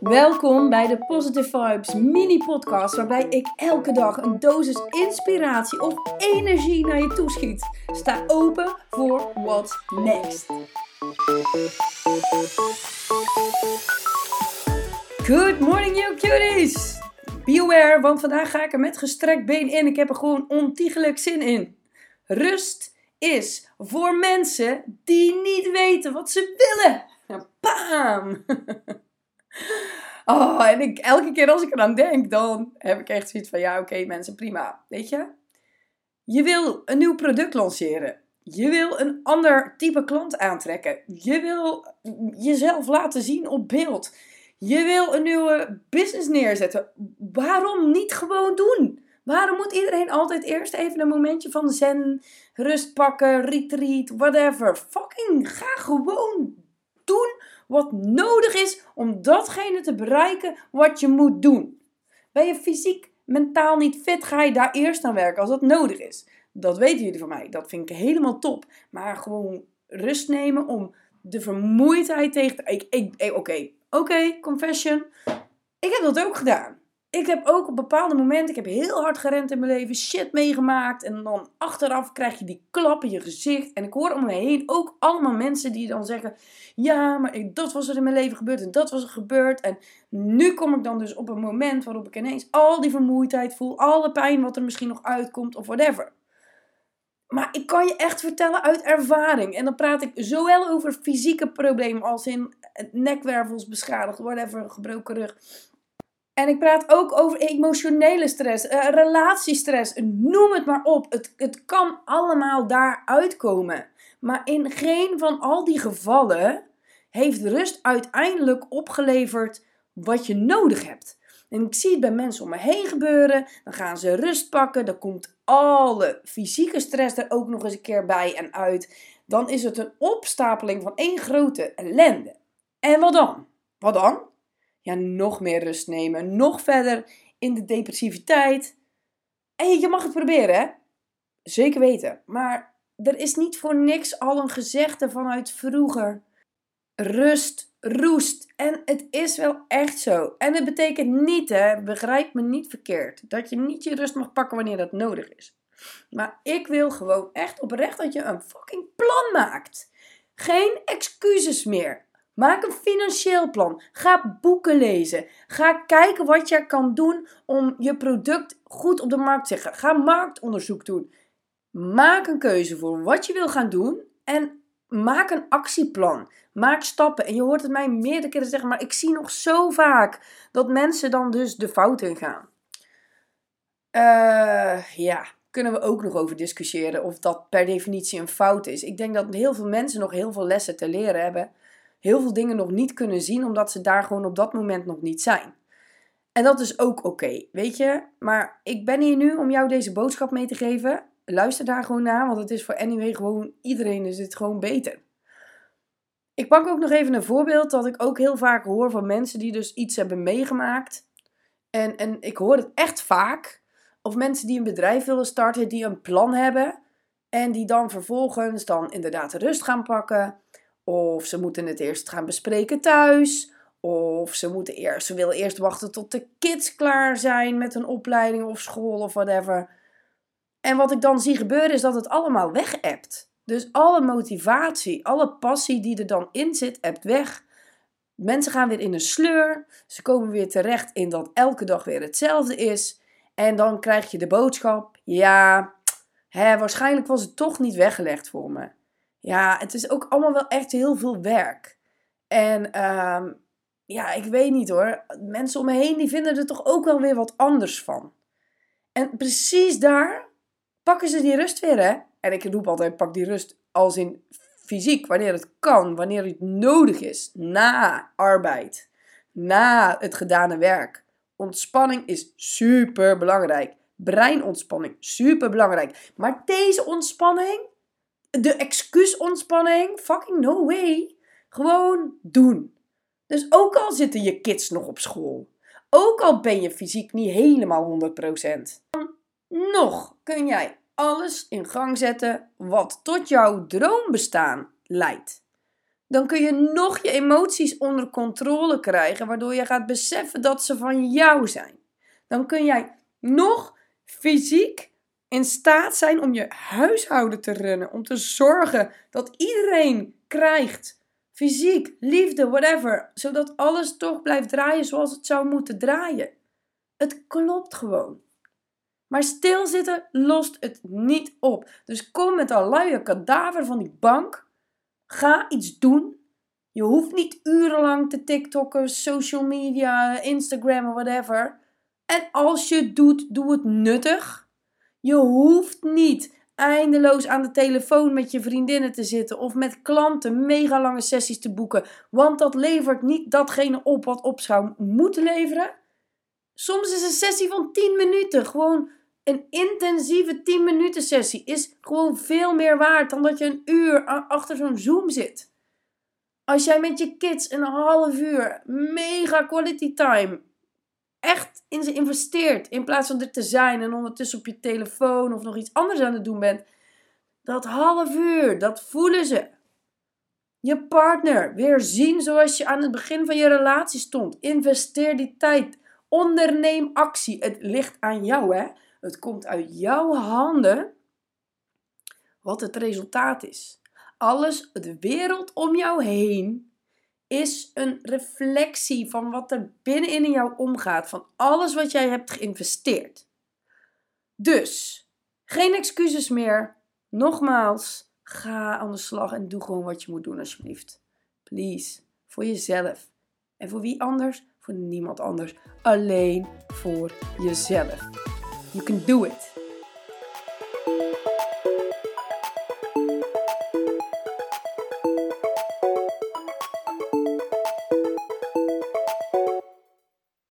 Welkom bij de Positive Vibes mini podcast waarbij ik elke dag een dosis inspiratie of energie naar je toeschiet. Sta open voor what's next. Good morning you cuties! Be aware, want vandaag ga ik er met gestrekt been in. Ik heb er gewoon ontiegelijk zin in. Rust is voor mensen die niet weten wat ze willen. Bam! Oh, en elke keer als ik eraan denk, dan heb ik echt zoiets van: ja, oké, mensen, prima. Weet je? Je wil een nieuw product lanceren. Je wil een ander type klant aantrekken. Je wil jezelf laten zien op beeld. Je wil een nieuwe business neerzetten. Waarom niet gewoon doen? Waarom moet iedereen altijd eerst even een momentje van zen, rust pakken, retreat, whatever? Fucking ga gewoon doen wat nodig is om datgene te bereiken wat je moet doen. Ben je fysiek, mentaal niet fit, ga je daar eerst aan werken als dat nodig is. Dat weten jullie van mij. Dat vind ik helemaal top. Maar gewoon rust nemen om de vermoeidheid tegen te... Ik, ik, Oké, oké, confession. Ik heb dat ook gedaan ik heb ook op bepaalde momenten, ik heb heel hard gerend in mijn leven, shit meegemaakt. En dan achteraf krijg je die klap in je gezicht. En ik hoor om me heen ook allemaal mensen die dan zeggen: Ja, maar dat was er in mijn leven gebeurd en dat was er gebeurd. En nu kom ik dan dus op een moment waarop ik ineens al die vermoeidheid voel, alle pijn wat er misschien nog uitkomt of whatever. Maar ik kan je echt vertellen uit ervaring. En dan praat ik zowel over fysieke problemen als in nekwervels beschadigd, whatever, gebroken rug en ik praat ook over emotionele stress, uh, relatiestress, noem het maar op. Het, het kan allemaal daar uitkomen. Maar in geen van al die gevallen heeft rust uiteindelijk opgeleverd wat je nodig hebt. En ik zie het bij mensen om me heen gebeuren. Dan gaan ze rust pakken. Dan komt alle fysieke stress er ook nog eens een keer bij en uit. Dan is het een opstapeling van één grote ellende. En wat dan? Wat dan? Ja, nog meer rust nemen, nog verder in de depressiviteit. En je mag het proberen, hè? Zeker weten. Maar er is niet voor niks al een gezegde vanuit vroeger. Rust roest. En het is wel echt zo. En het betekent niet, hè, begrijp me niet verkeerd, dat je niet je rust mag pakken wanneer dat nodig is. Maar ik wil gewoon echt oprecht dat je een fucking plan maakt. Geen excuses meer. Maak een financieel plan. Ga boeken lezen. Ga kijken wat je kan doen om je product goed op de markt te zetten. Ga marktonderzoek doen. Maak een keuze voor wat je wil gaan doen en maak een actieplan. Maak stappen. En je hoort het mij meerdere keren zeggen, maar ik zie nog zo vaak dat mensen dan dus de fout in gaan. Uh, ja, kunnen we ook nog over discussiëren of dat per definitie een fout is. Ik denk dat heel veel mensen nog heel veel lessen te leren hebben heel veel dingen nog niet kunnen zien, omdat ze daar gewoon op dat moment nog niet zijn. En dat is ook oké, weet je. Maar ik ben hier nu om jou deze boodschap mee te geven. Luister daar gewoon naar, want het is voor anyway gewoon iedereen is het gewoon beter. Ik pak ook nog even een voorbeeld dat ik ook heel vaak hoor van mensen die dus iets hebben meegemaakt. En, en ik hoor het echt vaak. Of mensen die een bedrijf willen starten, die een plan hebben. En die dan vervolgens dan inderdaad rust gaan pakken. Of ze moeten het eerst gaan bespreken thuis. Of ze, moeten eerst, ze willen eerst wachten tot de kids klaar zijn met een opleiding of school of whatever. En wat ik dan zie gebeuren is dat het allemaal weg hebt. Dus alle motivatie, alle passie die er dan in zit, hebt weg. Mensen gaan weer in een sleur. Ze komen weer terecht in dat elke dag weer hetzelfde is. En dan krijg je de boodschap: ja, hè, waarschijnlijk was het toch niet weggelegd voor me ja, het is ook allemaal wel echt heel veel werk. En ehm, ja, ik weet niet hoor. Mensen om me heen die vinden er toch ook wel weer wat anders van. En precies daar pakken ze die rust weer, hè? En ik roep altijd: pak die rust als in fysiek, wanneer het kan, wanneer het nodig is, na arbeid, na het gedane werk. Ontspanning is super belangrijk. Breinontspanning, super belangrijk. Maar deze ontspanning, de excuusontspanning, fucking no way. Gewoon doen. Dus ook al zitten je kids nog op school, ook al ben je fysiek niet helemaal 100%, dan nog kun jij alles in gang zetten wat tot jouw droombestaan leidt. dan kun je nog je emoties onder controle krijgen, waardoor je gaat beseffen dat ze van jou zijn. Dan kun jij nog fysiek in staat zijn om je huishouden te runnen, om te zorgen dat iedereen krijgt fysiek, liefde, whatever, zodat alles toch blijft draaien zoals het zou moeten draaien. Het klopt gewoon. Maar stilzitten lost het niet op. Dus kom met een luie kadaver van die bank. Ga iets doen. Je hoeft niet urenlang te TikTokken, social media, Instagram whatever. En als je het doet, doe het nuttig. Je hoeft niet eindeloos aan de telefoon met je vriendinnen te zitten of met klanten mega lange sessies te boeken, want dat levert niet datgene op wat opschouw moet leveren. Soms is een sessie van 10 minuten gewoon een intensieve 10 minuten sessie is gewoon veel meer waard dan dat je een uur achter zo'n Zoom zit. Als jij met je kids een half uur mega quality time echt in ze investeert. In plaats van er te zijn en ondertussen op je telefoon of nog iets anders aan het doen bent. Dat half uur, dat voelen ze. Je partner weer zien zoals je aan het begin van je relatie stond. Investeer die tijd. Onderneem actie. Het ligt aan jou, hè? Het komt uit jouw handen wat het resultaat is. Alles, de wereld om jou heen is een reflectie van wat er binnenin in jou omgaat, van alles wat jij hebt geïnvesteerd. Dus, geen excuses meer. Nogmaals, ga aan de slag en doe gewoon wat je moet doen, alsjeblieft. Please, voor jezelf. En voor wie anders? Voor niemand anders. Alleen voor jezelf. You can do it.